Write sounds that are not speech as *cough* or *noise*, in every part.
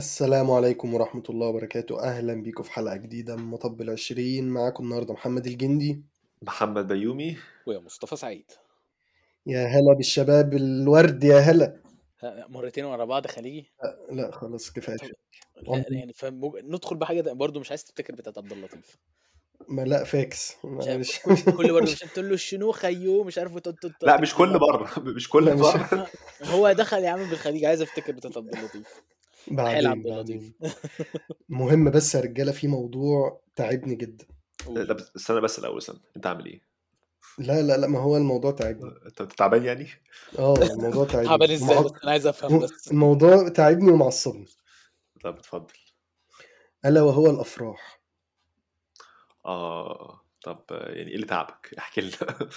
السلام عليكم ورحمة الله وبركاته. أهلا بيكم في حلقة جديدة من مطب العشرين. معاكم النهاردة محمد الجندي. محمد بيومي. ويا مصطفى سعيد. يا هلا بالشباب. الورد يا هلا. مرتين ورا بعض خليجي. لا خلاص كفاية. لا يعني فمج... ندخل بحاجة ده برضه مش عايز تفتكر بتاعت عبد اللطيف. ما لا فاكس. مش كل, برضه مش *laughs* عارف تقول له الشنو خيو مش عارف لا مش كل مرة *laughs* مش كل مرة *laughs* هو دخل يا عم بالخليج عايز افتكر بتاعت عبد اللطيف. بعدين عبد اللطيف بعدين *laughs* مهم بس يا رجالة في موضوع تعبني جدا. لا بس استنى بس الأول استنى. أنت عامل إيه؟ لا لا لا ما هو الموضوع تعبني. أنت أنت تعبان يعني؟ آه الموضوع *laughs* تعبني. تعبان إزاي؟ بس أنا عايز أفهم بس. الموضوع تعبني ومعصبني. طب اتفضل. ألا وهو الأفراح. آه طب يعني إيه اللي تعبك؟ احكي لنا. *laughs*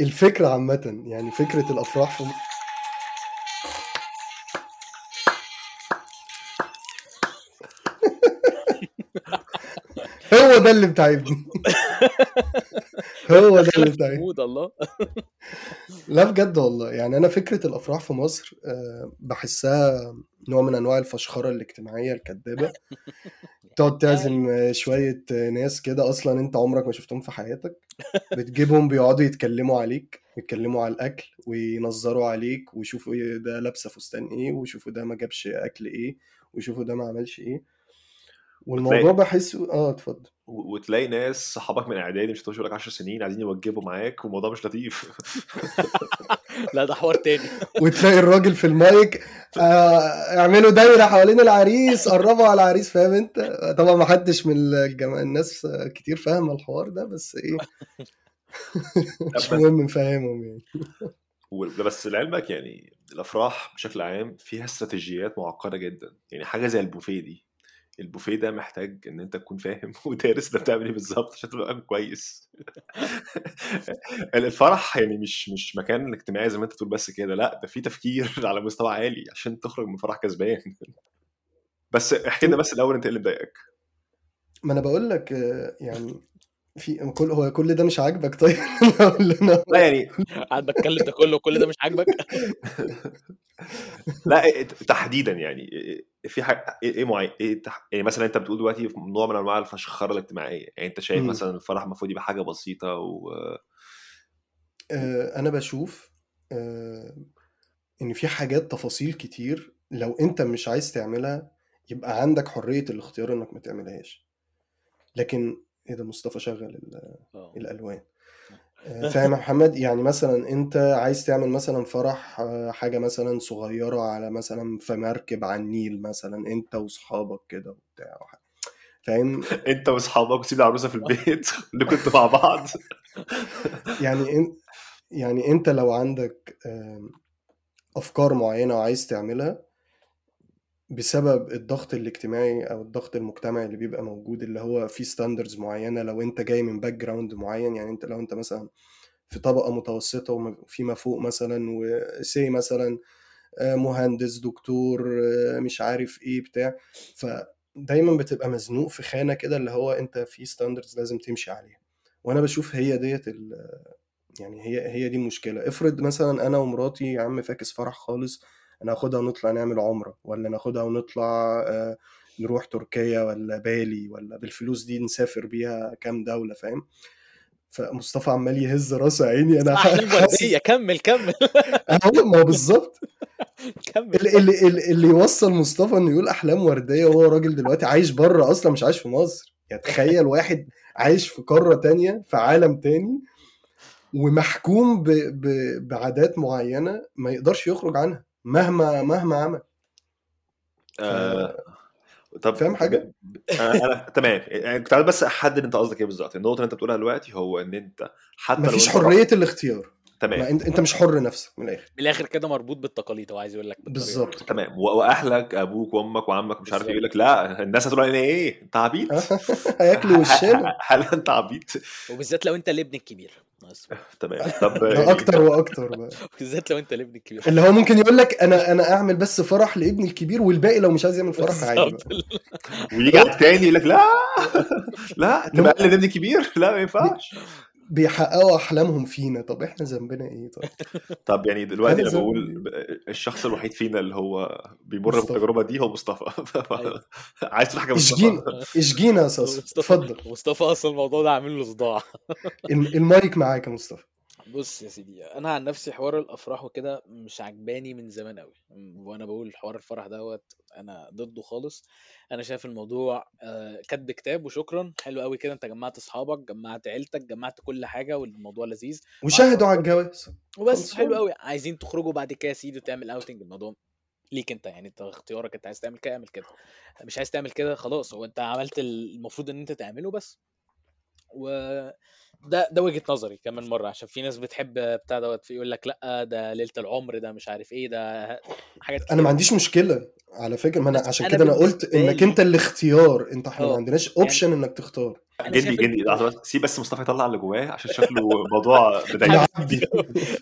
الفكرة عامة يعني فكرة الأفراح في هو ده اللي بتعبني هو ده اللي بتعبني مود الله. لا بجد والله. يعني أنا فكرة الأفراح في مصر آه، بحسها نوع من أنواع الفشخرة الاجتماعية الكدابة. تقعد *laughs* تعزم آه، شوية آه، ناس كده أصلا أنت عمرك ما شفتهم في حياتك. بتجيبهم بيقعدوا يتكلموا عليك يتكلموا على الأكل وينظروا عليك ويشوفوا إيه ده لابسة فستان إيه ويشوفوا ده ما جابش أكل إيه ويشوفوا ده ما عملش إيه. والموضوع بحسه آه اتفضل. وتلاقي ناس صحابك من إعدادي مش هتوصل لك 10 سنين عايزين يوجبوا معاك والموضوع مش لطيف. *laughs* لا ده حوار تاني. *laughs* وتلاقي الراجل في المايك آه اعملوا دايرة حوالين العريس قربوا على العريس فاهم أنت؟ طبعا ما حدش من الجماعة الناس كتير فاهمة الحوار ده بس إيه؟ *laughs* مش مهم نفهمهم يعني. بس لعلمك يعني الأفراح بشكل عام فيها استراتيجيات معقدة جدا. يعني حاجة زي البوفيه دي. البوفيه ده محتاج إن أنت تكون فاهم *laughs* ودارس انت بتعمل إيه بالظبط عشان تبقى كويس. *laughs* الفرح يعني مش مش مكان اجتماعي زي ما أنت تقول بس كده لأ ده في تفكير *laughs* على مستوى عالي عشان تخرج من فرح كسبان. بس احكي لنا بس الأول أنت إيه اللي مضايقك؟ ما أنا بقول لك آه، يعني في كل هو كل ده مش عاجبك؟ *laughs* طيب لا يعني قاعد بتكلم ده كله كل ده مش عاجبك؟ *laughs* لا إيه- تحديدا يعني إيه- في حاجة إيه إيه معين إيه تح... يعني مثلا أنت بتقول دلوقتي في نوع من أنواع الفشخرة الاجتماعية يعني أنت شايف. مثلا الفرح المفروض يبقى حاجة بسيطة و آه، أنا بشوف آه، إن في حاجات تفاصيل كتير لو أنت مش عايز تعملها يبقى عندك حرية الاختيار إنك ما تعملهاش. لكن إيه ده مصطفى شغل ال- آه. الألوان. *laughs* آه، فاهم يا محمد يعني مثلا أنت عايز تعمل مثلا فرح آه، حاجة مثلا صغيرة على مثلا في مركب على النيل مثلا أنت وأصحابك كده وبتاع فاهم؟ *laughs* أنت وأصحابك وتسيب العروسة في البيت. *laughs* اللي كنتوا مع بعض. يعني ان يعني أنت لو عندك أفكار معينة وعايز تعملها بسبب الضغط الاجتماعي أو الضغط المجتمعي اللي بيبقى موجود اللي هو في standards معينة لو أنت جاي من background معين يعني أنت لو أنت مثلا في طبقة متوسطة وفيما فوق مثلا وسي مثلا آه، مهندس دكتور آه، مش عارف إيه بتاع فدايما بتبقى مزنوق في خانة كده اللي هو أنت في standards لازم تمشي عليها. وأنا بشوف هي ديت يعني هي هي دي المشكلة. افرض مثلا أنا ومراتي يا عم فاكس فرح خالص أنا هاخدها ونطلع نعمل عمرة ولا ناخدها ونطلع آه، نروح تركيا ولا بالي ولا بالفلوس دي نسافر بيها كام دولة فاهم؟ فمصطفى عمال يهز راسه عيني أنا احلام حاسس ورديه كمل كمل. *laughs* ما هو بالظبط. *laughs* اللي, اللي اللي يوصل مصطفى إنه يقول أحلام وردية وهو راجل دلوقتي عايش بره أصلا مش عايش في مصر. يعني تخيل واحد عايش في قارة تانية في عالم تاني ومحكوم ب... ب... بعادات معينة ما يقدرش يخرج عنها. مهما مهما عمل. ف... آه... طب فاهم حاجة؟ ب- أنا أنا- *laughs* تمام. يعني كنت عايز بس أحدد أنت قصدك إيه بالظبط. النقطة اللي أنت بتقولها دلوقتي هو إن أنت حتى لو مفيش حرية الاختيار. ما تمام أنت أنت مش حر نفسك من الآخر. من الآخر كده مربوط بالتقاليد هو عايز يقول لك بالظبط. تمام. وأهلك أبوك وأمك وعمك مش عارف إيه يقول لك لا الناس هتقول علينا إيه؟ أنت عبيط؟ *laughs* هياكلوا *laughs* وشنا. هل أنت عبيط؟ وبالذات لو أنت الابن الكبير. *laughs* تمام. *laughs* طب يعني أكتر وأكتر بقى. بالذات لو أنت الابن الكبير. اللي هو ممكن يقول لك أنا أنا أعمل بس فرح لابني الكبير والباقي لو مش عايز يعمل فرح عادي ويجي على التاني يقول لك لا لا لو تبقى أقل ابني كبير لا ما ينفعش. *laughs* بيحققوا أحلامهم فينا. طب إحنا ذنبنا إيه؟ طيب. *laughs* طب يعني دلوقتي أنا بقول الشخص الوحيد فينا اللي هو بيمر مصطفى. بالتجربة دي هو مصطفى. *laughs* أيوه. عايز تقول حاجة يا أشجينا مصطفى. أشجينا يا مصطفى اتفضل. مصطفى أصلا الموضوع ده عامل له صداع. الم- المايك معاك يا مصطفى. بص يا سيدي أنا عن نفسي حوار الأفراح وكده مش عجباني من زمان قوي وأنا بقول حوار الفرح دوت أنا ضده خالص. أنا شايف الموضوع آه، كتب كتاب وشكرا حلو قوي كده أنت جمعت أصحابك جمعت عيلتك جمعت كل حاجة والموضوع لذيذ. وشاهدوا على تخرج الجواز. وبس حلو قوي عايزين تخرجوا بعد كده يا سيدي وتعمل outing الموضوع ليك أنت يعني أنت اختيارك أنت عايز تعمل كده اعمل كده. مش عايز تعمل كده خلاص. هو أنت عملت المفروض إن أنت تعمله بس. و ده ده وجهة نظري كمان مرة عشان في ناس بتحب بتاع دوت يقول لك لأ ده ليلة العمر ده مش عارف إيه ده حاجات أنا ما كتير. عنديش مشكلة على فكرة ما أنا عشان كده أنا قلت إنك أنت الاختيار أنت إحنا ما آه عندناش يعني اوبشن إنك تختار. جندي جندي انت لحظه بس سيب بس مصطفى يطلع اللي جواه عشان شكله موضوع *laughs*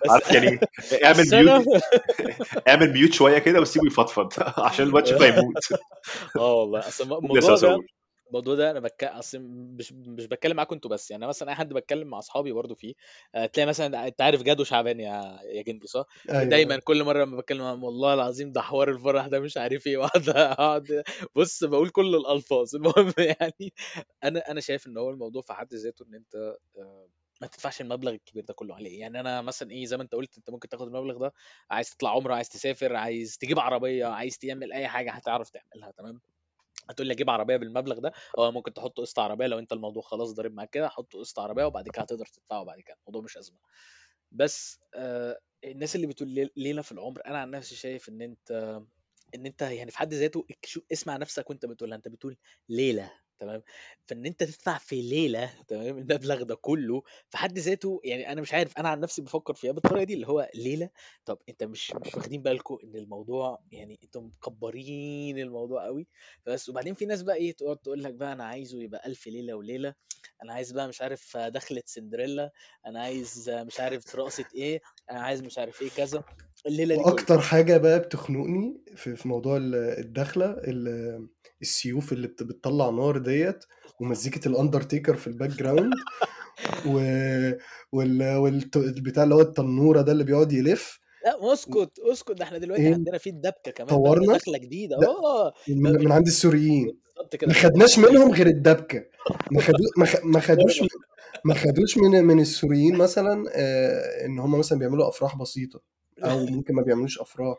بس عارف يعني *laughs* اعمل ميوت اعمل ميوت شوية كده وسيبه يفضفض *laughs* عشان الواد شكله هيموت. آه والله أصل الموضوع ده الموضوع ده أنا بك... أصل مش مش بتكلم معاكم أنتوا بس يعني مثلا أي حد بتكلم مع أصحابي برضو فيه آه، تلاقي مثلا أنت عارف جاد وشعبان يا يا جندي صح؟ أيوه دايما أيوه كل مرة لما بتكلم معاهم والله العظيم ده حوار الفرح ده مش عارف إيه *laughs* وأقعد أقعد بص بقول كل الألفاظ. *laughs* المهم يعني أنا أنا شايف إن هو الموضوع في حد ذاته إن أنت آه، ما تدفعش المبلغ الكبير ده كله عليه. يعني أنا مثلا إيه زي ما أنت قلت أنت ممكن تاخد المبلغ ده عايز تطلع عمرة عايز تسافر عايز تجيب عربية عايز تعمل أي حاجة هتعرف تعملها تمام؟ هتقول لي أجيب عربية بالمبلغ ده؟ آه ممكن تحط قسط عربية لو أنت الموضوع خلاص ضارب معاك كده حط قسط عربية وبعد كده هتقدر تدفعه بعد كده الموضوع مش أزمة. بس آه الناس اللي بتقول ليل- ليلة في العمر أنا عن نفسي شايف إن أنت إن أنت يعني في حد ذاته اسمع نفسك وأنت بتقولها أنت بتقول ليلة. تمام؟ فإن أنت تدفع في ليلة تمام؟ المبلغ ده كله في حد ذاته يعني أنا مش عارف أنا عن نفسي بفكر فيها بالطريقة دي اللي هو ليلة؟ طب أنت مش مش واخدين بالكم إن الموضوع يعني أنتوا مكبرين الموضوع قوي بس وبعدين في ناس بقى إيه تقعد تقول لك بقى أنا عايزه يبقى ألف ليلة وليلة أنا عايز بقى مش عارف دخلة سندريلا أنا عايز مش عارف رقصة إيه أنا عايز مش عارف إيه كذا. الليلة دي وأكتر حاجة بقى بتخنقني في في موضوع ال- الدخلة ال- السيوف اللي بت- بتطلع نار ديت ومزيكة الاندرتيكر في ال background و وال والبتاع اللي هو التنورة ده اللي بيقعد يلف. لا اسكت اسكت ده إحنا دلوقتي إيه؟ عندنا في الدبكة كمان طورنا؟ دخلة جديدة. لا آه. من, من عند السوريين. ما خدناش منهم غير الدبكة. ما خدو ما خدوش ما خدوش من من السوريين مثلا آه، إن هم مثلا بيعملوا أفراح بسيطة. أو ممكن ما بيعملوش أفراح.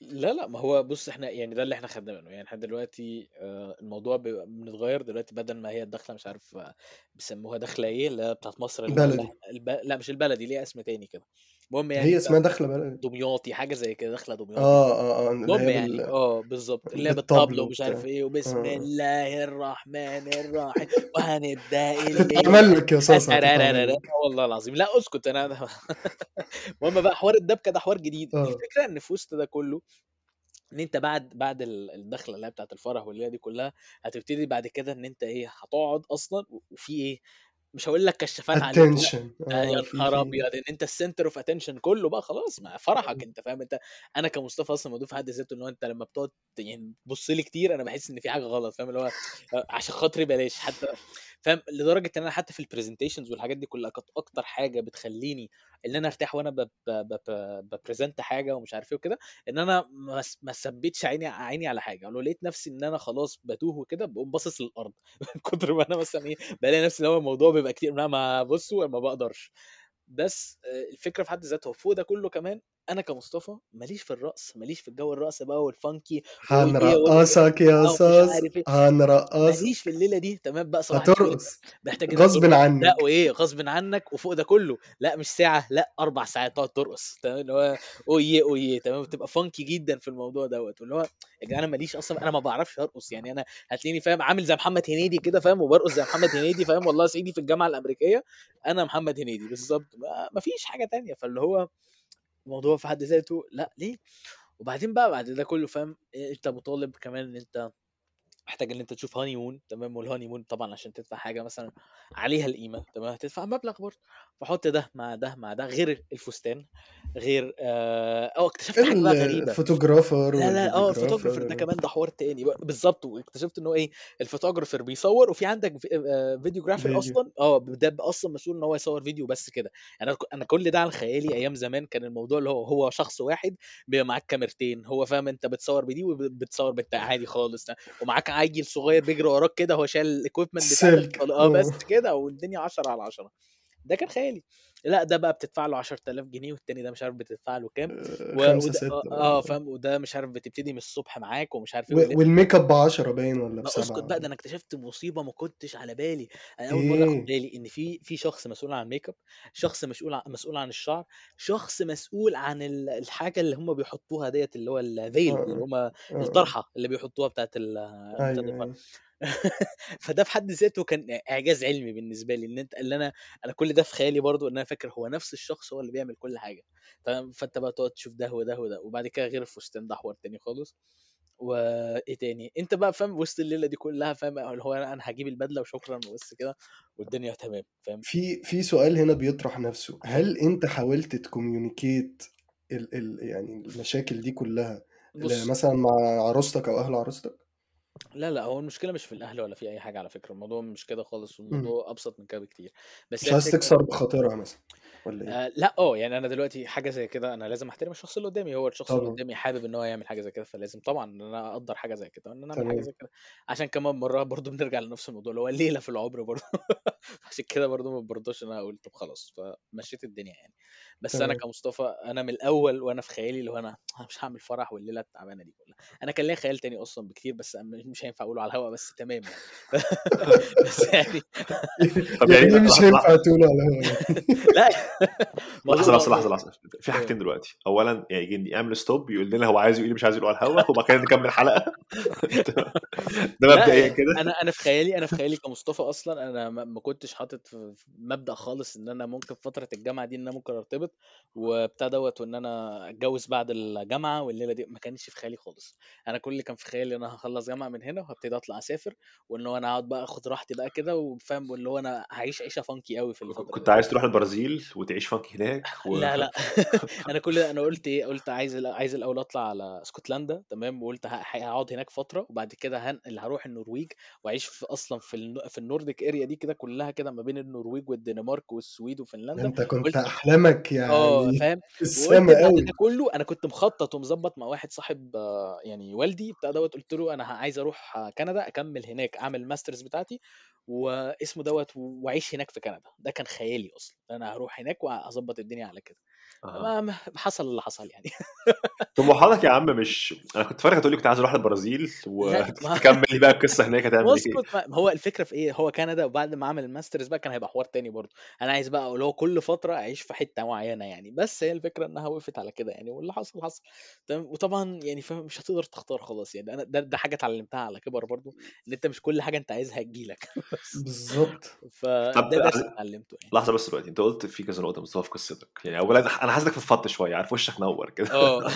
لا لا ما هو بص إحنا يعني ده اللي إحنا خدناه منه. يعني إحنا دلوقتي آه، الموضوع بيبقى بنتغير دلوقتي بدل ما هي الدخلة مش عارف آه، بيسموها دخلة إيه اللي هي بتاعت مصر اللي هو بلدي الب... لا مش البلدي ليها اسم تاني كده. المهم يعني هي اسمها بلد دمياطي حاجة زي كده دخله دمياطي. آه آه آه المهم يعني بال... آه بالظبط اللي هي بالطبل ومش عارف إيه وبسم آه. الله الرحمن الرحيم وهنبدأ *laughs* هتتعمل لك يا *laughs* لك. والله العظيم. لا اسكت أنا *laughs* المهم بقى حوار الدبكة ده حوار جديد. آه. الفكرة إن في وسط ده كله إن أنت بعد بعد ال- الدخلة اللي هي بتاعت الفرح والليلة دي كلها هتبتدي بعد كده إن أنت إيه هتقعد أصلا وفي إيه مش هقول لك كشافات عليك لا attention آه، يا آه في نهار أبيض إن أنت ال center of attention كله بقى خلاص مع فرحك أنت فاهم أنت؟ أنا كمصطفى أصلا الموضوع في حد ذاته إن هو أنت لما بتقعد يعني تبص لي كتير أنا بحس إن في حاجة غلط فاهم؟ اللي هو آه، عشان خاطري بلاش حتى فاهم؟ لدرجة إن أنا حتى في ال presentations والحاجات دي كلها كانت أكتر حاجة بتخليني ان أنا ارتاح وأنا ب present حاجة ومش عارف إيه وكده ان أنا ما ثبتش عيني عيني على حاجة. لو لقيت نفسي ان أنا خلاص بتوه وكده بقوم باصص للأرض. *laughs* من كتر ما أنا مثلا إيه بلاقي نفسي هو الموضوع بيبقى كتير. ما بصوا ما بقدرش. بس آه، الفكرة في حد ذاتها. فوق ده كله كمان أنا كمصطفى ماليش في الرقص ماليش في الجو الرقص بقى وال funky هنرقصك يا عارف إيه. هنرقصك. ماليش في الليلة دي تمام بقى صباح هترقص. محتاج غصب ترقص لا عنك. وإيه؟ غصب عنك وفوق ده كله. لا مش ساعة لا أربع ساعات تقعد ترقص تمام؟ اللي هو اويه اويه تمام؟ بتبقى فانكي جدا في الموضوع دوت. واللي هو يا جدعان أنا ماليش أصلا أنا ما بعرفش أرقص. يعني أنا هتلاقيني فاهم عامل زي محمد هنيدي كده فاهم؟ وبرقص زي محمد هنيدي فاهم؟ والله صعيدي في الجامعة الأمريكية أنا محمد هنيدي. بالظبط. ما ما فيش حاجة تانية. فاللي هو الموضوع في حد ذاته لأ ليه؟ وبعدين بقى بعد ده كله فاهم؟ أنت مطالب كمان إن أنت محتاج إن أنت تشوف honeymoon تمام؟ وال honeymoon طبعا عشان تدفع حاجة مثلا عليها القيمة تمام؟ هتدفع مبلغ برضه. فحط ده مع ده مع ده غير الفستان غير آه أو اكتشفت حاجة بقى غريبة. ال photographer لا لا آه ال photographer ده كمان ده حوار تاني بالظبط. واكتشفت إنه إيه ال photographer بيصور وفي عندك في- آه، فيديو. أصلا آه ده أصلا مسؤول إن هو يصور فيديو بس كده. أنا أنا كل ده عن خيالي أيام زمان كان الموضوع اللي هو هو شخص واحد بيبقى معاك كاميرتين هو فاهم أنت بتصور بدي وبتصور بالتاني عادي خالص ومعاك عيل صغير بيجري وراك كده هو شايل ال equipment السلك آه. بس كده والدنيا 10 على 10 ده كان خيالي. لا ده بقى بتدفع له 10000 جنيه والتاني ده مش عارف بتدفع له كام؟ آه، و... خمسة وده ستة آه آه، فاهم؟ وده مش عارف بتبتدي من الصبح معاك ومش عارف إيه و- والميك اب بعشرة باين ولا ما اسكت بسبعة بقى ده أنا اكتشفت مصيبة ما كنتش على بالي. أنا أول مرة أخد إيه؟ بالي إن في في شخص مسؤول عن ال make up شخص مسؤول عن مسؤول عن الشعر شخص مسؤول عن ال- الحاجة اللي هم بيحطوها ديت اللي هو الفيل آه اللي هم آه. آه الطرحة اللي بيحطوها بتاعت ال- بتاعت أيوه. *laughs* فده في حد ذاته كان إعجاز علمي بالنسبة لي إن أنت اللي أنا أنا كل ده في خيالي برضو إن أنا فاكر هو نفس الشخص هو اللي بيعمل كل حاجة. تمام؟ فأنت بقى تقعد تشوف ده وده وده وبعد كده غير الفستان ده حوار تاني خالص. وايه تاني؟ أنت بقى فاهم وسط الليلة دي كلها فاهم اللي هو أنا هجيب البدلة وشكرا وبس كده والدنيا تمام فاهم؟ في في سؤال هنا بيطرح نفسه. هل أنت حاولت تكوميونيكيت ال ال يعني المشاكل دي كلها مثلا مع عروستك أو أهل عروستك؟ لا لا هو المشكلة مش في الأهل ولا في أي حاجة على فكرة الموضوع مش كده خالص مم. والموضوع أبسط من كده بكتير. بس مش هي عايز تكسر بخاطرها مثلا ولا إيه؟ آه لا آه يعني أنا دلوقتي حاجة زي كده أنا لازم أحترم الشخص اللي قدامي هو الشخص اللي طبعا. قدامي حابب إن هو يعمل حاجة زي كده فلازم طبعا إن أنا أقدر حاجة زي كده وإن أنا أعمل حاجة تمام. زي كده. عشان كمان مرة *laughs* برضو بنرجع لنفس الموضوع اللي هو ليلة في العمر برضو. *laughs* عشان كده برضو ما برضوش إن أنا أقول طب خلاص فمشيت الدنيا يعني. بس أنا كمصطفى أنا من الأول وأنا في خيالي اللي هو أنا أنا *laughs* مش هعمل فرح والليلة التعبانة دي كلها. أنا كان ليا خيال تاني أصلا بكتير بس مش مش هينفع أقوله على الهواء بس تمام يعني. *laughs* بس يعني *laughs* طب يعني يعني مش لحظة هينفع لحظه تقوله على الهوا يعني. لا. لحظة موضوع لحظة لحظة في حاجتين دلوقتي. اولا يعني يجي يعمل ستوب يقول لنا هو عايز يقول إيه مش عايز يقول على الهوا وبعد كده نكمل حلقة. ده مبدئيا يعني كده. أنا أنا في خيالي أنا في خيالي كمصطفى أصلا أنا ما ما كنتش حاطط مبدأ خالص إن أنا ممكن في فترة الجامعة دي إن أنا ممكن أرتبط. وبتاع دوت وإن أنا أتجوز بعد الجامعة والليلة دي ما كانش في خيالي خالص. أنا كل اللي كان في خيالي إن أنا هخلص جامعة من هنا وهبتدي أطلع أسافر وإن هو أنا اقعد بقى أخد راحتي بقى كده وفاهم؟ واللي هو أنا هعيش عيشة فانكي قوي في الفترة كنت عايز تروح البرازيل وتعيش فانك هناك *laughs* و... لا لا. *laughs* *laughs* أنا كل أنا قلت إيه؟ قلت عايز عايز الأول أطلع على اسكتلندا تمام؟ وقلت هقعد هناك فترة وبعد كده هنقل هروح النرويج وأعيش في أصلا في النو... في ال Nordic area دي كده كلها كده ما بين النرويج والدنمارك والسويد وفنلندا. أنت كنت قلت أحلامك يعني فاهم؟ السما قوي. ده كله أنا كنت مخطط ومظبط مع واحد صاحب آه، يعني والدي بتاع دوت قلت له أنا عايز أروح آه، كندا أكمل هناك أعمل ال master's بتاعتي واسمه دوت وأعيش هناك في كندا. ده كان خيالي أصلا أنا هروح هناك واظبط الدنيا على كده. آه. ما ما- حصل اللي حصل يعني. *laughs* طموحاتك يا عم مش أنا كنت فاكرك هتقول لي كنت عايز أروح البرازيل وتكمل *laughs* لي بقى القصة هناك هتعمل إيه؟ ما هو الفكرة في إيه؟ هو كندا وبعد ما اعمل الماسترز بقى كان هيبقى حوار تاني برضه. أنا عايز بقى اللي هو كل فترة أعيش في حتة معينة يعني. بس هي الفكرة إنها وقفت على كده يعني. واللي حصل حصل. تمام؟ وطبعا يعني فاهم مش هتقدر تختار خلاص يعني. أنا ده, ده حاجة اتعلمتها على كبر برضه إن أنت مش كل حاجة أنت عايزها تجيلك *laughs* بس. بالظبط. فده درس اتعلمته يعني. لحظة بس دلوقتي. أنت قلت في كذا نقطة مستوى في قصتك. يعني اولا أنا حاسسك فضفضت شوية عارف وشك نور كده. آه.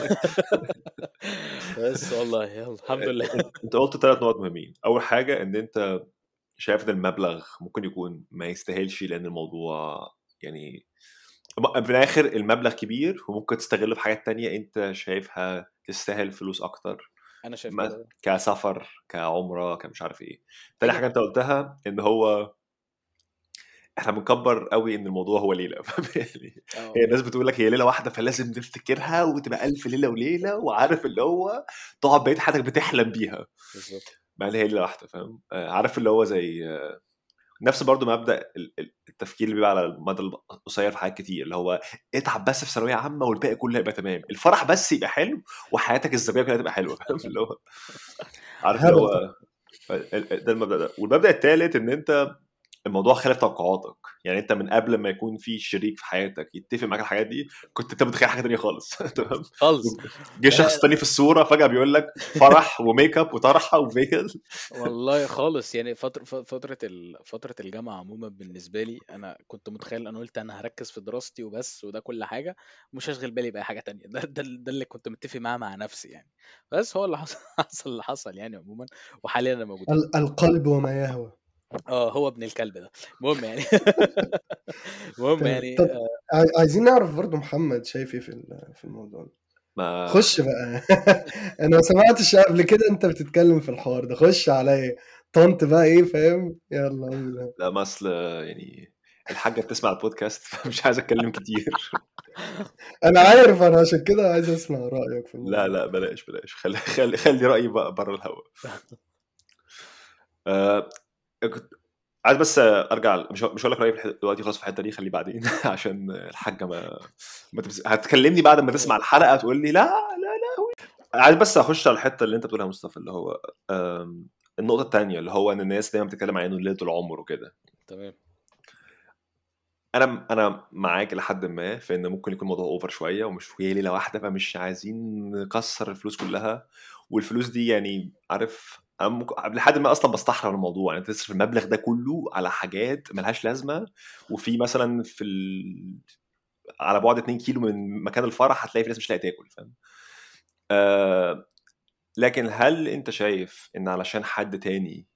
*laughs* بس والله يلا الحمد لله. *laughs* أنت قلت ثلاث نقط مهمين. أول حاجة إن أنت شايف إن المبلغ ممكن يكون ما يستاهلش لأن الموضوع يعني في الآخر المبلغ كبير وممكن تستغله في حاجات تانية أنت شايفها تستاهل فلوس أكتر. أنا شايف كده. كسفر كعمرة كمش عارف إيه. تاني حاجة أنت قلتها إن هو إحنا بنكبر قوي إن الموضوع هو ليلة. *laughs* آه. هي الناس بتقول لك هي ليلة واحدة فلازم نفتكرها وتبقى ألف ليلة وليلة وعارف اللي هو تقعد بقيت حياتك بتحلم بيها. بالظبط. مع ان هي ليلة واحدة فاهم؟ آه، عارف اللي هو زي آه، نفس برضو مبدأ ال- ال- التفكير اللي بيبقى على المدى القصير في حاجات كتير اللي هو اتعب بس في ثانوية عامة والباقي كله هيبقى تمام. الفرح بس يبقى حلو وحياتك الزوجية كلها تبقى حلوة فاهم؟ اللي هو عارف اللي هو ده المبدأ ده. والمبدأ الثالث إن أنت الموضوع خالف توقعاتك. يعني انت من قبل ما يكون في شريك في حياتك يتفق معاك الحاجات دي كنت انت متخيل حاجة تانية خالص. *laughs* تمام؟ خالص. جه شخص تاني في الصورة فجأة بيقول لك فرح وميك اب وطرحة وفيل والله خالص. يعني فترة ف- فترة ال- فترة الجامعة عموما بالنسبة لي أنا كنت متخيل أنا قلت أنا هركز في دراستي وبس وده كل حاجة مش هشغل بالي بأي حاجة تانية. *laughs* ده ده, ده اللي كنت متفق معاه مع نفسي يعني. بس هو اللي حصل *laughs* حصل اللي حصل يعني عموما. وحاليا أنا موجود. ال- القلب وما يهوى. آه هو ابن الكلب ده. المهم يعني *laughs* *laughs* المهم يعني طب آه، عاي- عايزين نعرف برضو محمد شايف إيه في ال- في الموضوع ده. ما خش بقى. *laughs* أنا ما سمعتش قبل كده انت بتتكلم في الحوار ده. خش عليا. طنط بقى إيه فاهم؟ يلا قول. لا ما اصل يعني الحاجة بتسمع البودكاست فمش عايز اتكلم كتير. أنا عارف أنا عشان كده عايز اسمع رأيك في لا الموضوع. لا بلاش بلاش. خلي خلي خلي رأيي بقى بره الهوا. آه كنت عايز بس أرجع مش مش هقول لك رأيي دلوقتي خلاص في الحتة دي خليه بعدين *laughs* عشان الحاجة ما, ما تبس... هتكلمني بعد ما تسمع الحلقة تقول لي لا لا لا عايز بس أخش على الحتة اللي أنت بتقولها مصطفى اللي هو آم، النقطة الثانية اللي هو إن الناس دايما بتتكلم عن إنه ليلة العمر وكده. تمام. أنا أنا معاك لحد ما في إن ممكن يكون الموضوع اوفر شوية ومش هي ليلة واحدة فمش عايزين نكسر الفلوس كلها. والفلوس دي يعني عارف لحد ما أصلا بستحرم الموضوع. يعني تصرف المبلغ ده كله على حاجات ملهاش لازمة وفي مثلا في ال... على بعد 2 كيلو من مكان الفرح هتلاقي في ناس مش لاقي تاكل فاهم؟ آه لكن هل أنت شايف إن علشان حد تاني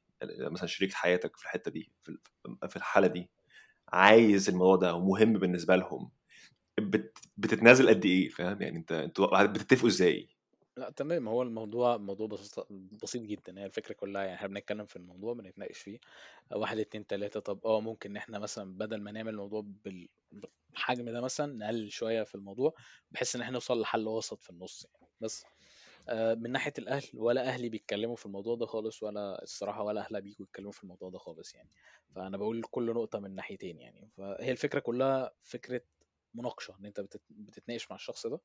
مثلا شريك حياتك في الحتة دي في الحالة دي عايز الموضوع ده ومهم بالنسبة لهم بت... بتتنازل قد إيه؟ فاهم؟ يعني أنت أنتوا بتتفقوا إزاي؟ لأ تمام. هو الموضوع موضوع بسيط بسيط جدا. هي الفكرة كلها يعني إحنا بنتكلم في الموضوع بنتناقش فيه. واحد اتنين تلاتة طب آه ممكن إن إحنا مثلا بدل ما نعمل الموضوع بال- بالحجم ده مثلا نقلل شوية في الموضوع بحيث إن إحنا نوصل لحل وسط في النص يعني. بس آه، من ناحية الأهل ولا أهلي بيتكلموا في الموضوع ده خالص ولا الصراحة ولا أهلها بيجوا يتكلموا في الموضوع ده خالص يعني. فأنا بقول كل نقطة من ناحيتين يعني. فهي الفكرة كلها فكرة مناقشة إن أنت بتت- بتتناقش مع الشخص ده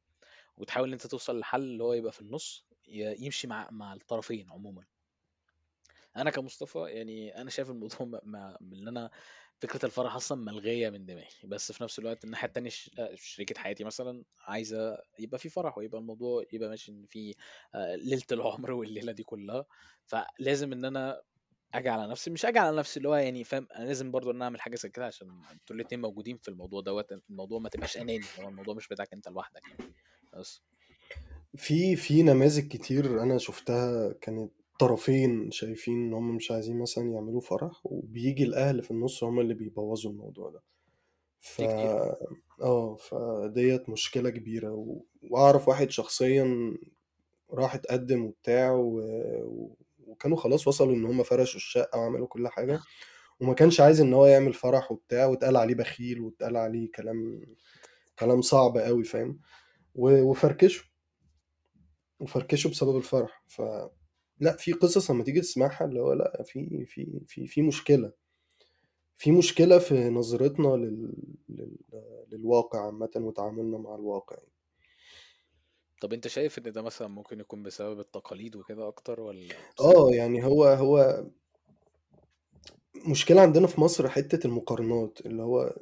وتحاول إن أنت توصل لحل اللي هو يبقى في النص يمشي مع مع الطرفين عموما. أنا كمصطفى يعني أنا شايف الموضوع *laughs* ما ان أنا فكرة الفرح أصلا ملغية من دماغي. بس في نفس الوقت الناحية التانية شريكة حياتي مثلا عايزة يبقى في فرح ويبقى الموضوع يبقى ماشي إن في آه، ليلة العمر *laughs* والليلة دي كلها. فلازم إن أنا أجي على نفسي مش أجي على نفسي اللي هو يعني فاهم أنا لازم برضو إن أنا أعمل حاجة زي كده عشان أنتوا الاتنين موجودين في الموضوع دوت الموضوع ما تبقاش أناني هو الموضوع مش بتاعك أنت لوحدك يعني بس. في في نماذج كتير أنا شفتها كانت طرفين شايفين إن هم مش عايزين مثلا يعملوا فرح وبيجي الأهل في النص هم اللي بيبوظوا الموضوع ده. ف كتير. آه فديت مشكلة كبيرة و... وأعرف واحد شخصيا راح اتقدم وبتاع و... و... وكانوا خلاص وصلوا إن هم فرشوا الشقة وعملوا كل حاجة وما كانش عايز إن هو يعمل فرح وبتاع واتقال عليه بخيل واتقال عليه كلام كلام صعب قوي فاهم. وفركشوا. وفركشوا بسبب الفرح. ف لأ في قصص لما تيجي تسمعها اللي هو لأ في في في في مشكلة. في مشكلة في نظرتنا لل... لل... للواقع عامة وتعاملنا مع الواقع طب أنت شايف إن ده مثلا ممكن يكون بسبب التقاليد وكده أكتر ولا آه يعني هو هو مشكلة عندنا في مصر حتة المقارنات اللي هو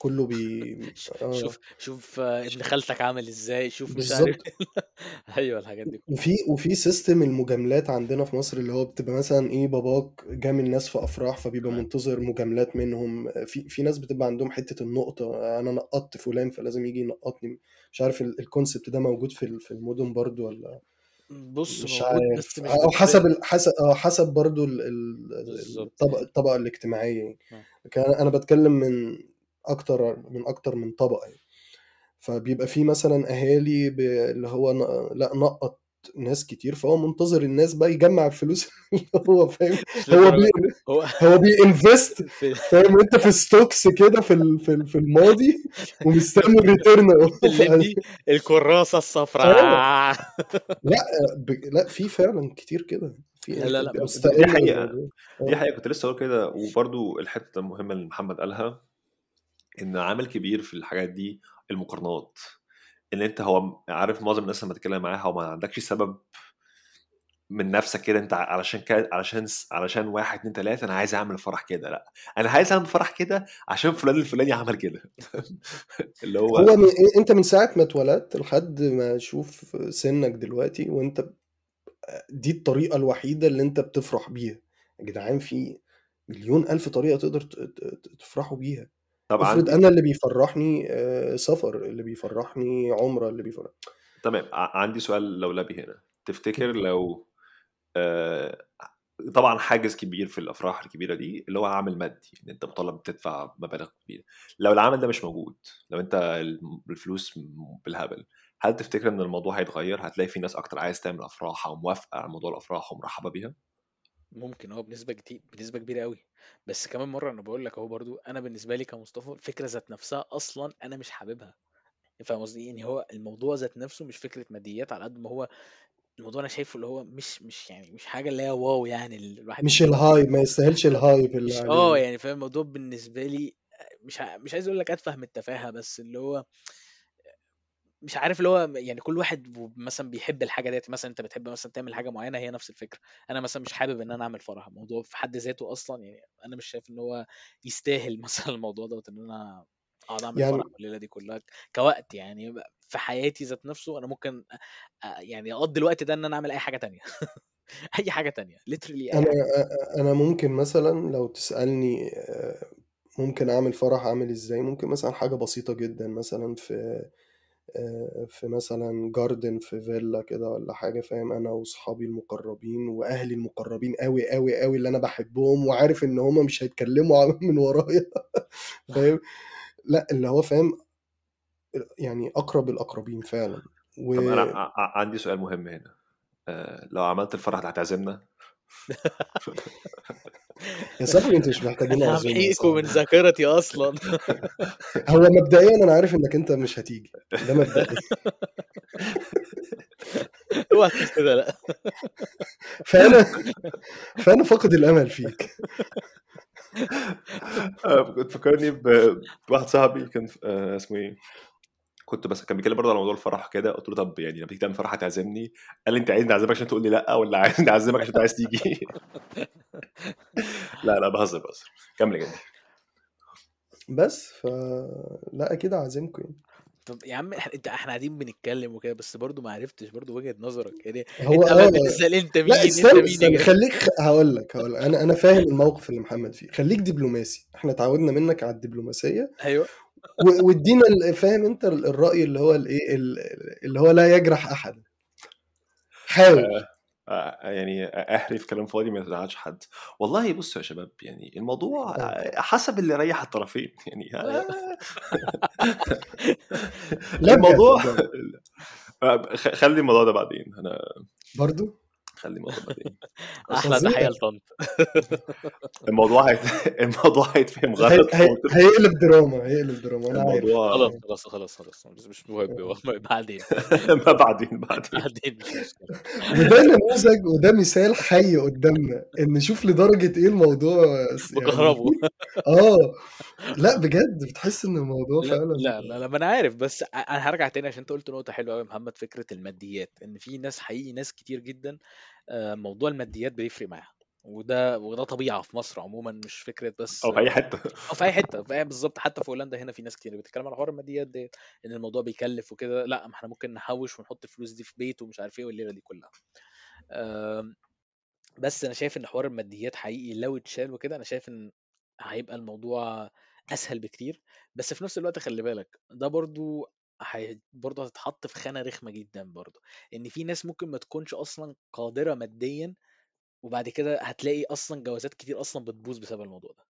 كله بي *laughs* آه. شوف شوف آه، ابن خالتك عامل إزاي شوف مش عارف بالظبط *laughs* أيوه الحاجات دي كلها. وفي وفي system المجاملات عندنا في مصر اللي هو بتبقى مثلا إيه باباك جامل ناس في أفراح فبيبقى تمام. منتظر مجاملات منهم. في في ناس بتبقى عندهم حتة النقطة أنا نقطت فلان فلازم يجي ينقطني. مش عارف ال- ال concept ده موجود في ال- في المدن برضو ولا بص مش موجود عارف. بس مش أو حسب ال- حسب آه حسب برضو ال- ال- بالظبط الطبقة الطبقة الاجتماعية. يعني آه. لكن أنا أنا بتكلم من أكتر من أكتر من طبقة يعني. فبيبقى في مثلا أهالي اللي هو لأ نقط ناس كتير فهو منتظر الناس بقى يجمع الفلوس *laughs* اللي هو فاهم. هو بي هو *laughs* ب invest *laughs* فاهم أنت في stocks كده في في ال- في الماضي ومستني ال return الكراسة الصفراء. لأ ب... لأ في فعلا كتير كده في لا لا لا دي حقيقة. دي آه. حقيقة كنت لسه أقول كده وبرضو الحتة المهمة اللي محمد قالها إن عامل كبير في الحاجات دي المقارنات. إن أنت هو عارف معظم الناس لما تتكلم معاها هو ما عندكش سبب من نفسك كده أنت علشان كده علشان علشان واحد اتنين تلاتة أنا عايز أعمل فرح كده لأ. أنا عايز أعمل فرح كده عشان فلان الفلاني عمل كده. *laughs* اللي هو هو من... أنت من ساعة ما اتولدت لحد ما أشوف سنك دلوقتي وأنت دي الطريقة الوحيدة اللي أنت بتفرح بيها. يا جدعان في مليون ألف طريقة تقدر تفرحوا بيها. طب افرض أنا اللي بيفرحني آه، سفر اللي بيفرحني عمرة اللي بيفرح تمام ع- عندي سؤال لولبي هنا. تفتكر لو آه، طبعا حاجز كبير في الأفراح الكبيرة دي اللي هو عامل مادي إن أنت مطالب تدفع مبالغ كبيرة. لو العامل ده مش موجود لو أنت الفلوس بالهبل هل تفتكر إن الموضوع هيتغير؟ هتلاقي في ناس أكتر عايز تعمل أفراح أو موافقة على موضوع الأفراح ومرحبة بيها؟ ممكن آه بنسبة كتير بنسبة كبيرة قوي بس كمان مرة أنا بقول لك أهو برضو أنا بالنسبة لي كمصطفى الفكرة ذات نفسها أصلا أنا مش حاببها. فاهم قصدي يعني هو الموضوع ذات نفسه مش فكرة ماديات على قد ما هو الموضوع أنا شايفه اللي هو مش مش يعني مش حاجة اللي هي wow يعني اللي الواحد مش بيبقى ال hype ما يستاهلش ال hype اللي مش آه يعني فاهم الموضوع بالنسبة لي مش ع- مش عايز أقول لك أتفه من التفاهة بس اللي هو مش عارف اللي هو يعني كل واحد مثلا بيحب الحاجة ديت مثلا أنت بتحب مثلا تعمل حاجة معينة هي نفس الفكرة. أنا مثلا مش حابب إن أنا أعمل فرح. الموضوع في حد ذاته أصلا يعني أنا مش شايف إن هو يستاهل *laughs* مثلا الموضوع دوت إن أنا أقعد أعمل فرح يعني والليله دي كلها. كوقت يعني في حياتي ذات نفسه أنا ممكن يعني أقضي الوقت ده إن أنا أعمل أي حاجة تانية. *laughs* أي حاجة تانية. أي أنا حاجة أنا ممكن مثلا لو تسألني آه، ممكن أعمل فرح أعمل إزاي؟ ممكن مثلا حاجة بسيطة جدا مثلا في في مثلا جاردن في فيلا كده ولا حاجة فاهم؟ أنا واصحابي المقربين وأهلي المقربين قوي قوي قوي اللي أنا بحبهم وعارف إن هما مش هيتكلموا *laughs* من ورايا فاهم؟ لأ اللي هو فاهم يعني أقرب الأقربين فعلا. و طب أنا عندي سؤال مهم هنا. آه، لو عملت الفرح ده هتعزمنا؟ *laughs* يا صاحبي أنتوا مش *laughs* محتاجين يا همحيكوا من ذاكرتي أصلا. *laughs* هو مبدئيا أنا عارف إنك أنت مش هتيجي. ده مبدئيا *laughs* اوعى كده لا. فأنا فأنا فاقد الأمل فيك. آه، كنت فكرني ب- بواحد صاحبي كان آه، اسمه إيه؟ كنت بس كان بيتكلم برضه على موضوع الفرح كده قلت له طب يعني لما تيجي تعمل فرح هتعزمني؟ قال لي انت عايزني أعزمك عشان تقول لي لأ ولا عايزني اعزمك عشان انت عايز تيجي؟ *laughs* لا لا بهزر بهزر. كمل يا جدي بس ف لا أكيد اعزمكم يعني. طب يا عم انت إحنا قاعدين بنتكلم وكده بس برضو ما عرفتش برضو وجهة نظرك. يعني هو أنت آه. بتسأل أنت لا مين أنت استنى مين استنى جدع خليك. هقول لك هقول لك. أنا أنا فاهم الموقف اللي محمد فيه. خليك دبلوماسي. إحنا اتعودنا منك على الدبلوماسية. أيوه. وادينا فاهم انت ال- الرأي اللي هو الايه ال- اللي هو لا يجرح أحد. حاول. آه، يعني احري في كلام فاضي ما يزعلش حد. والله بصوا يا شباب يعني الموضوع آه، حسب اللي يريح الطرفين. *laughs* يعني آه، *laughs* بجد الموضوع *laughs* آه، خلي الموضوع ده بعدين. أنا برضو؟ خلي الموضوع بعدين *laughs* أحلى تحية لطنط. *laughs* الموضوع هيت... الموضوع هيتفهم هي... غلط. هيقلب دراما هيقلب دراما. أنا عارف. الموضوع خلاص خلاص خلاص خلاص. مش مش مهم. آه. *laughs* بعدين. ما بعدين بعدين. بعدين وده نموذج وده مثال حي قدامنا إن شوف لدرجة إيه الموضوع يعني بكهربه. آه. لا بجد بتحس إن الموضوع لا فعلا لا لا لا ما أنا عارف. بس أنا هرجع تاني عشان أنت قلت نقطة حلوة قوي يا محمد فكرة الماديات. إن في ناس حقيقي ناس كتير جدا آه، موضوع الماديات بيفرق معاها. وده وده طبيعة في مصر عموما مش فكرة بس أو في أي آه، حتة. أو في أي حتة بالظبط. حتى في هولندا هنا في ناس كتير بتتكلم على حوار الماديات دي إن الموضوع بيكلف وكده. لا ما إحنا ممكن نحوش ونحط الفلوس دي في بيت ومش عارف إيه والليلة دي كلها. بس أنا شايف إن حوار الماديات حقيقي لو اتشال وكده أنا شايف إن هيبقى الموضوع أسهل بكتير. بس في نفس الوقت خلي بالك ده برضو هي برضه هتتحط في خانة رخمة جدا برضه إن في ناس ممكن ما تكونش أصلا قادرة ماديا وبعد كده هتلاقي أصلا جوازات كتير أصلا بتبوظ بسبب الموضوع ده.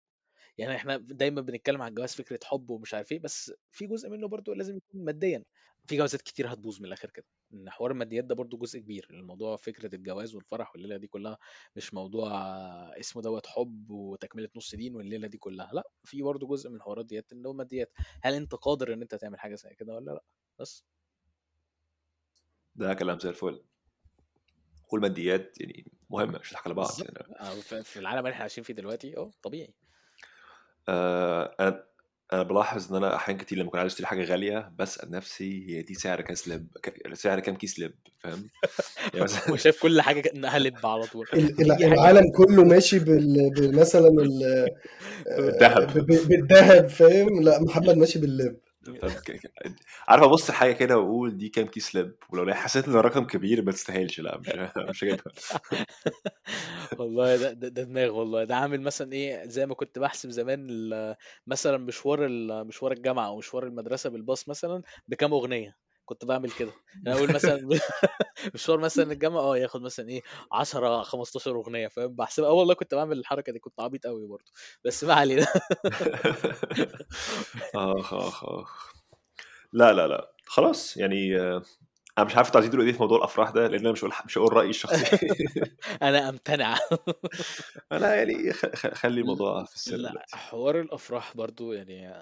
يعني إحنا دايما بنتكلم عن الجواز فكرة حب ومش عارف إيه بس في جزء منه برضو لازم يكون ماديا. في جوازات كتير هتبوظ من الآخر كده. إن حوار الماديات ده برضو جزء كبير. الموضوع فكرة الجواز والفرح والليلة دي كلها مش موضوع اسمه دوت حب وتكملة نص دين والليلة دي كلها. لأ في برضو جزء من الحوارات ديت ان هو ماديات. هل أنت قادر إن أنت تعمل حاجة زي كده ولا لأ؟ بس. ده كلام زي الفل. والماديات يعني مهمة مش على بعض. يعني آه، في العالم اللي إحنا عايشين فيه دلوقتي آه طبيعي. آه أنا أنا بلاحظ إن أنا احيان كتير لما اكون عايز أشتري حاجة غالية بسأل نفسي هي دي سعر كاس لب ك- سعر كام كيس لب؟ فاهم؟ *laughs* يعني مثلا وشايف كل حاجة كأنها لب على طول. ال- ال- العالم كله ماشي بال... ب- مثلا ال... آه، الذهب ب- ب- بالذهب فاهم؟ لا محمد ماشي باللب. عارف أبص حاجة كده وأقول دي كام كيس لب ولو حسيت إن الرقم كبير ما تستاهلش. لا مش *laughs* مش هجيبها. *laughs* والله ده, ده, ده دماغ والله. ده عامل مثلا إيه زي ما كنت بحسب زمان ال- مثلا مشوار ال- مشوار الجامعة أو مشوار المدرسة بالباص مثلا بكام أغنية. كنت بعمل كده. أنا *laughs* أقول مثلا *laughs* مشوار مثلا الجامعة آه ياخد مثلا إيه 10 15 أغنية فاهم؟ بحسبها آه والله كنت بعمل الحركة دي كنت عبيط قوي برضه بس ما علينا. *laughs* آخ آخ آخ. لا لا لا. خلاص يعني آه، أنا مش عارف أنتوا عايزين تقولوا إيه في موضوع الأفراح ده لأن أنا مش هقول مش هقول رأيي الشخصي. أنا أمتنع. أنا يعني خلي الموضوع في السر لا. حوار الأفراح برضو يعني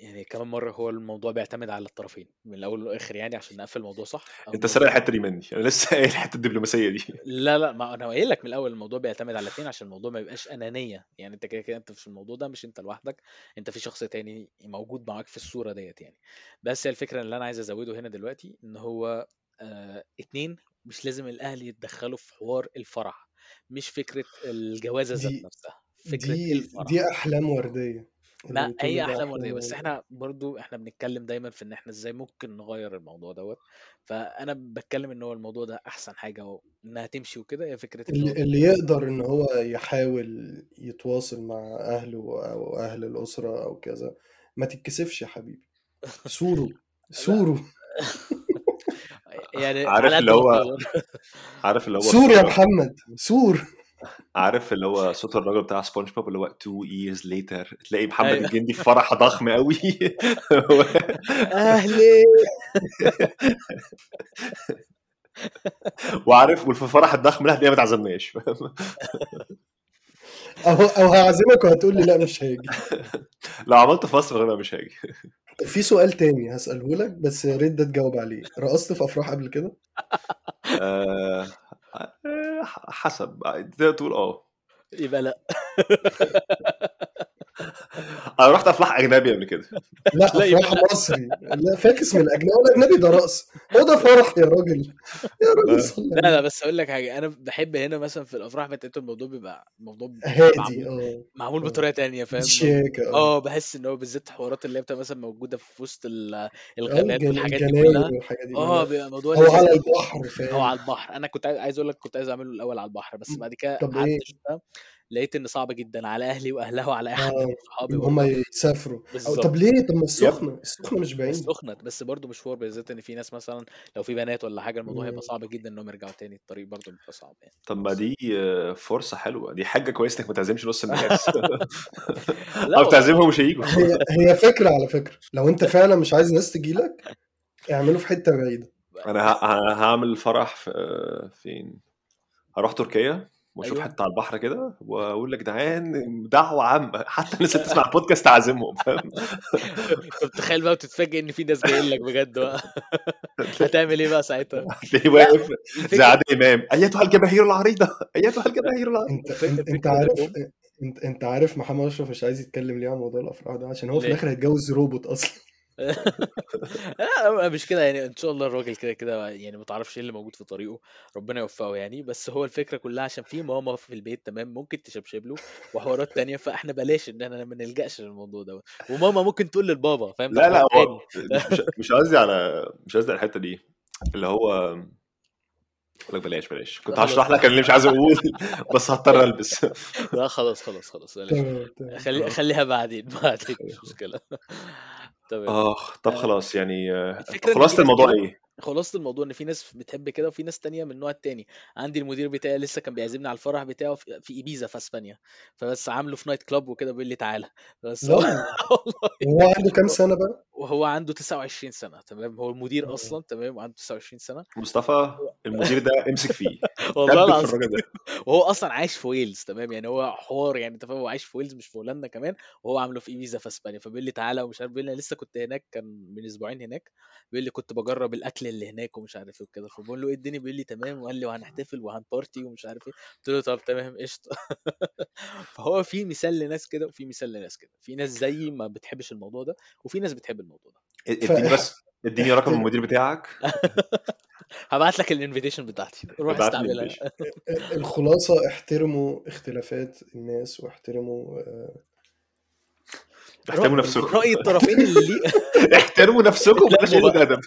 يعني كمان مرة هو الموضوع بيعتمد على الطرفين من الأول للآخر يعني عشان نقفل الموضوع صح؟ أنت سرق الحتة دي مني أنا لسه قايل الحتة الدبلوماسية دي. لا لا ما أنا قايل لك من الأول الموضوع بيعتمد على الاثنين عشان الموضوع ما يبقاش أنانية. يعني أنت كده كده أنت في الموضوع ده مش أنت لوحدك أنت في شخص تاني موجود معاك في الصورة ديت يعني. بس هي الفكرة اللي أنا عايز أزوده هنا دلوقتي إن هو آه اتنين مش لازم الأهل يتدخلوا في حوار الفرح مش فكرة الجوازة ذات نفسها فكرة دي الفرح. دي أحلام وردية. ما بتقوله هي ده احلام ورديه بس ورديه إحنا برضو إحنا بنتكلم دايما في إن إحنا إزاي ممكن نغير الموضوع دوت فأنا بتكلم إن هو الموضوع ده أحسن حاجة وانها تمشي وكده هي فكره اللي, اللي يقدر إن هو يحاول يتواصل مع أهله أو أهل الأسرة أو كذا ما تتكسفش يا حبيبي. سوروا *laughs* لا. سوروا *laughs* يعني عارف قد اللي ما هو تقدر. عارف اللي هو سور يا محمد سور عارف اللي هو صوت الراجل بتاع سبونج بوب اللي هو two years later تلاقي محمد أيوه. الجندي في فرح ضخم قوي أهلي. وعارف وفي الفرح الضخم ده هتلاقيه ما تعزمناش؟ أو أو هعزمك وهتقول لي لا مش هاجي لو عملت فصل غالبا مش هاجي في سؤال تاني هسأله لك بس يا ريت ده تجاوب عليه. رقصت في أفراح قبل كده؟ آه، حسب تقدر تقول آه يبقى لأ. *laughs* *laughs* أنا رحت افراح أجنبي قبل كده. *laughs* لا افراح لا مصري. لا فاكس من الأجنبي. والاجنبي ده رقص. هو ده فرح يا راجل. يا راجل صلي لا لا بس أقول لك حاجة. أنا بحب هنا مثلا في الأفراح بتاعت الموضوع بيبقى الموضوع هادي معمول آه. معمول آه. بطريقة تانية فاهم؟ شياكة آه. بحس إن هو بالذات الحوارات اللي هي بتبقى مثلا موجودة في وسط ال- الغابات والحاجات دي كلها. آه بيبقى موضوع لذيذ على البحر فاهم على البحر. أنا كنت عايز أقول لك كنت عايز أعمله الأول على البحر بس بعد كده طب قعدت إيه؟ اشوفها لقيت إن صعب جدا على أهلي وأهلها وعلى اي حد آه من صحابي إن هم يسافروا. أو بالظبط. طب ليه؟ طب ما السخنة السخنة مش بعيد. السخنة بس برضه مشوار بالذات إن في ناس مثلا لو في بنات ولا حاجة الموضوع هيبقى مم. صعب جدا إنهم يرجعوا تاني الطريق برضه بيبقى صعب يعني. طب ما دي آه، فرصة حلوة. دي حاجة كويسة إنك ما تعزمش نص الناس. *laughs* أو تعزمهم مش هيجوا. هي هي فكرة على فكرة. لو أنت فعلا مش عايز ناس تجيلك اعمله في حتة بعيدة. أنا هعمل فرح في آه، فين؟ هروح تركيا. واشوف أيوه. حتة على البحر كده وأقول لك جدعان دعوة عامة. *laughs* حتى الناس اللي *laughs* بتسمع البودكاست أعزمهم فاهم؟ *laughs* طب تخيل بقى وتتفاجئ إن في ناس جايين لك بجد بقى. هتعمل إيه بقى ساعتها؟ هتلاقيه لا واقف زي عادل إمام. أيتها الجماهير العريضة؟ أيتها الجماهير العريضة؟ أنت أنت, عارف أنت أنت عارف محمد أشرف مش عايز يتكلم ليه عن موضوع الأفراح ده؟ عشان هو في الآخر هيتجوز روبوت أصلا. لا مش كده يعني إن شاء الله الراجل كده كده يعني ما تعرفش إيه اللي موجود في طريقه ربنا يوفقه يعني. بس هو الفكرة كلها عشان في ماما في البيت تمام ممكن تشبشب له وحوارات تانية فإحنا بلاش إن إحنا ما نلجأش للموضوع ده وماما ممكن تقول للبابا فاهم؟ لا لا هو مش قصدي على مش قصدي على الحتة دي. اللي هو لك بلاش بلاش. كنت هشرح لك أنا اللي مش عايز أقول بس هضطر ألبس. لا خلاص خلاص خلاص بلاش. خلي خليها بعدين بعدين مش مشكلة. تمام طب آه، خلاص يعني آه، ناس الموضوع إيه؟ خلاصة الموضوع إن في ناس بتحب كده وفي ناس تانية من النوع التاني. عندي المدير بتاعي لسه كان بيعزمني على الفرح بتاعه في في إيبيزا في أسبانيا. فبس عامله في night club وكده بيقول لي تعالى. بس لا. هو *laughs* والله. وهو عنده كام سنة بقى؟ وهو عنده 29 سنة تمام. هو المدير آه. أصلا تمام وعنده 29 سنة. مصطفى *laughs* المدير ده امسك فيه. *laughs* والله العظيم. وهو أصلا عايش في ويلز تمام. يعني هو حوار يعني أنت فاهم هو عايش في ويلز مش في هولندا كمان. وهو عامله في إيبيزا في أسبانيا. فبيقول لي تعالى ومش عارف بيقول لي لسه كنت هناك كان من أسبوعين هناك. بيقول لي كنت بجرب الأكل اللي هناك ومش عارف إيه وكده. فبقول له إيه الدنيا؟ بيقول لي تمام. وقال لي وهنحتفل وهنبارتي ومش عارف إيه. قلت له طب تمام قشطة. *laughs* فهو في مثال لناس كده وفي مثال لناس كده. في ناس زيي ما بتحبش الموضوع ده وفي ناس بتحب الموضوع ده. اديني بس اديني رقم *laughs* المدير بتاعك. *laughs* هبعت لك الانفيتيشن بتاعتي. روح استعملها. الخلاصة احترموا اختلافات الناس واحترموا آه، احترموا نفسكم. رأي الطرفين اللي ليه *laughs* احترموا نفسكم بلاش قله. ادب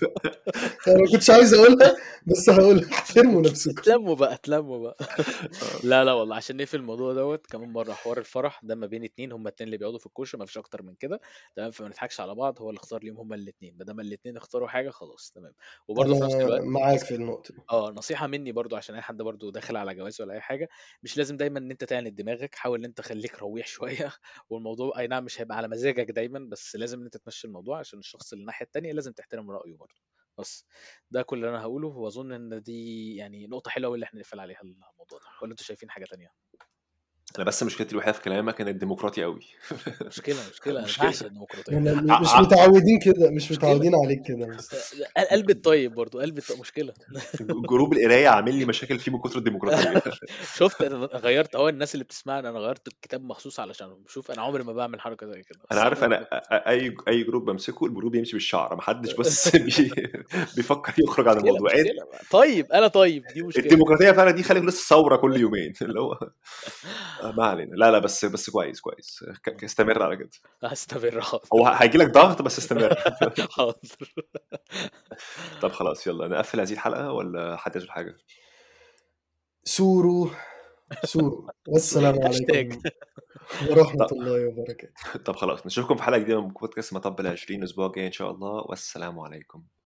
أنا ما كنتش عايز أقولها بس هقولها احترموا نفسكم. اتلموا بقى اتلموا بقى. *laughs* لا لا والله عشان نقفل الموضوع دوت كمان مرة حوار الفرح ده ما بين اتنين هما اتنين اللي بيقعدوا في الكوشة ما فيش أكتر من كده. تمام؟ فما نضحكش على بعض هو اللي اختار ليهم هما الاتنين. ما دام الاتنين اختاروا حاجة خلاص تمام. وبرضه في نفس الوقت معاك في النقطة دي. آه نصيحة مني برضو عشان أي حد برضو داخل على جواز ولا أي حاجة مش لازم دايما إن أنت تعند دماغك حاول إن أنت خليك رويح *laughs* شوية والموضوع أي نعم مش هيبقى على مزاجك دايما بس لازم إن أنت تمشي الموضوع عشان الشخص اللي الناحية التانية لازم تحترم رأيه برضو بس ده كل اللي أنا هقوله وأظن إن دي يعني نقطة حلوة اللي إحنا نقفل عليها الموضوع ده. ولا أنتوا شايفين حاجة تانية؟ أنا بس مشكلتي الوحيدة في كلامك انك ديمقراطي قوي. *laughs* مشكلة مشكلة. أنا. بعشق الديمقراطية. م- *laughs* مش متعودين كده مش. متعودين عليك كده بس. قلب الطيب برضو قلب الطيب مشكلة. *laughs* جروب القراية عامل لي مشاكل فيه من كتر الديمقراطية. شفت أنا غيرت اهو الناس اللي بتسمعني أنا غيرت الكتاب مخصوص علشانهم شوف أنا عمري ما بعمل حركة زي كده. أنا عارف أنا اي اي group بمسكه ال group يمشي بالشعر محدش بس بي... بيفكر يخرج عن الموضوع. طيب أنا طيب دي مشكله الديمقراطيه فعلا دي خلي لسه ثوره كل يومين اللي هو ما علينا لا لا بس بس كويس كويس. ك- استمر على كده. هستمر حاضر. هو هيجي لك ضغط بس استمر. *laughs* *laughs* حاضر. طب خلاص يلا. نقفل هذه الحلقة ولا حد يقول حاجة؟ سوروا سوروا *laughs* والسلام. عليكم. ورحمة الله وبركاته. طب خلاص نشوفكم في حلقة جديدة من بودكاست مطب ال 20 الأسبوع الجاي إن شاء الله. والسلام عليكم.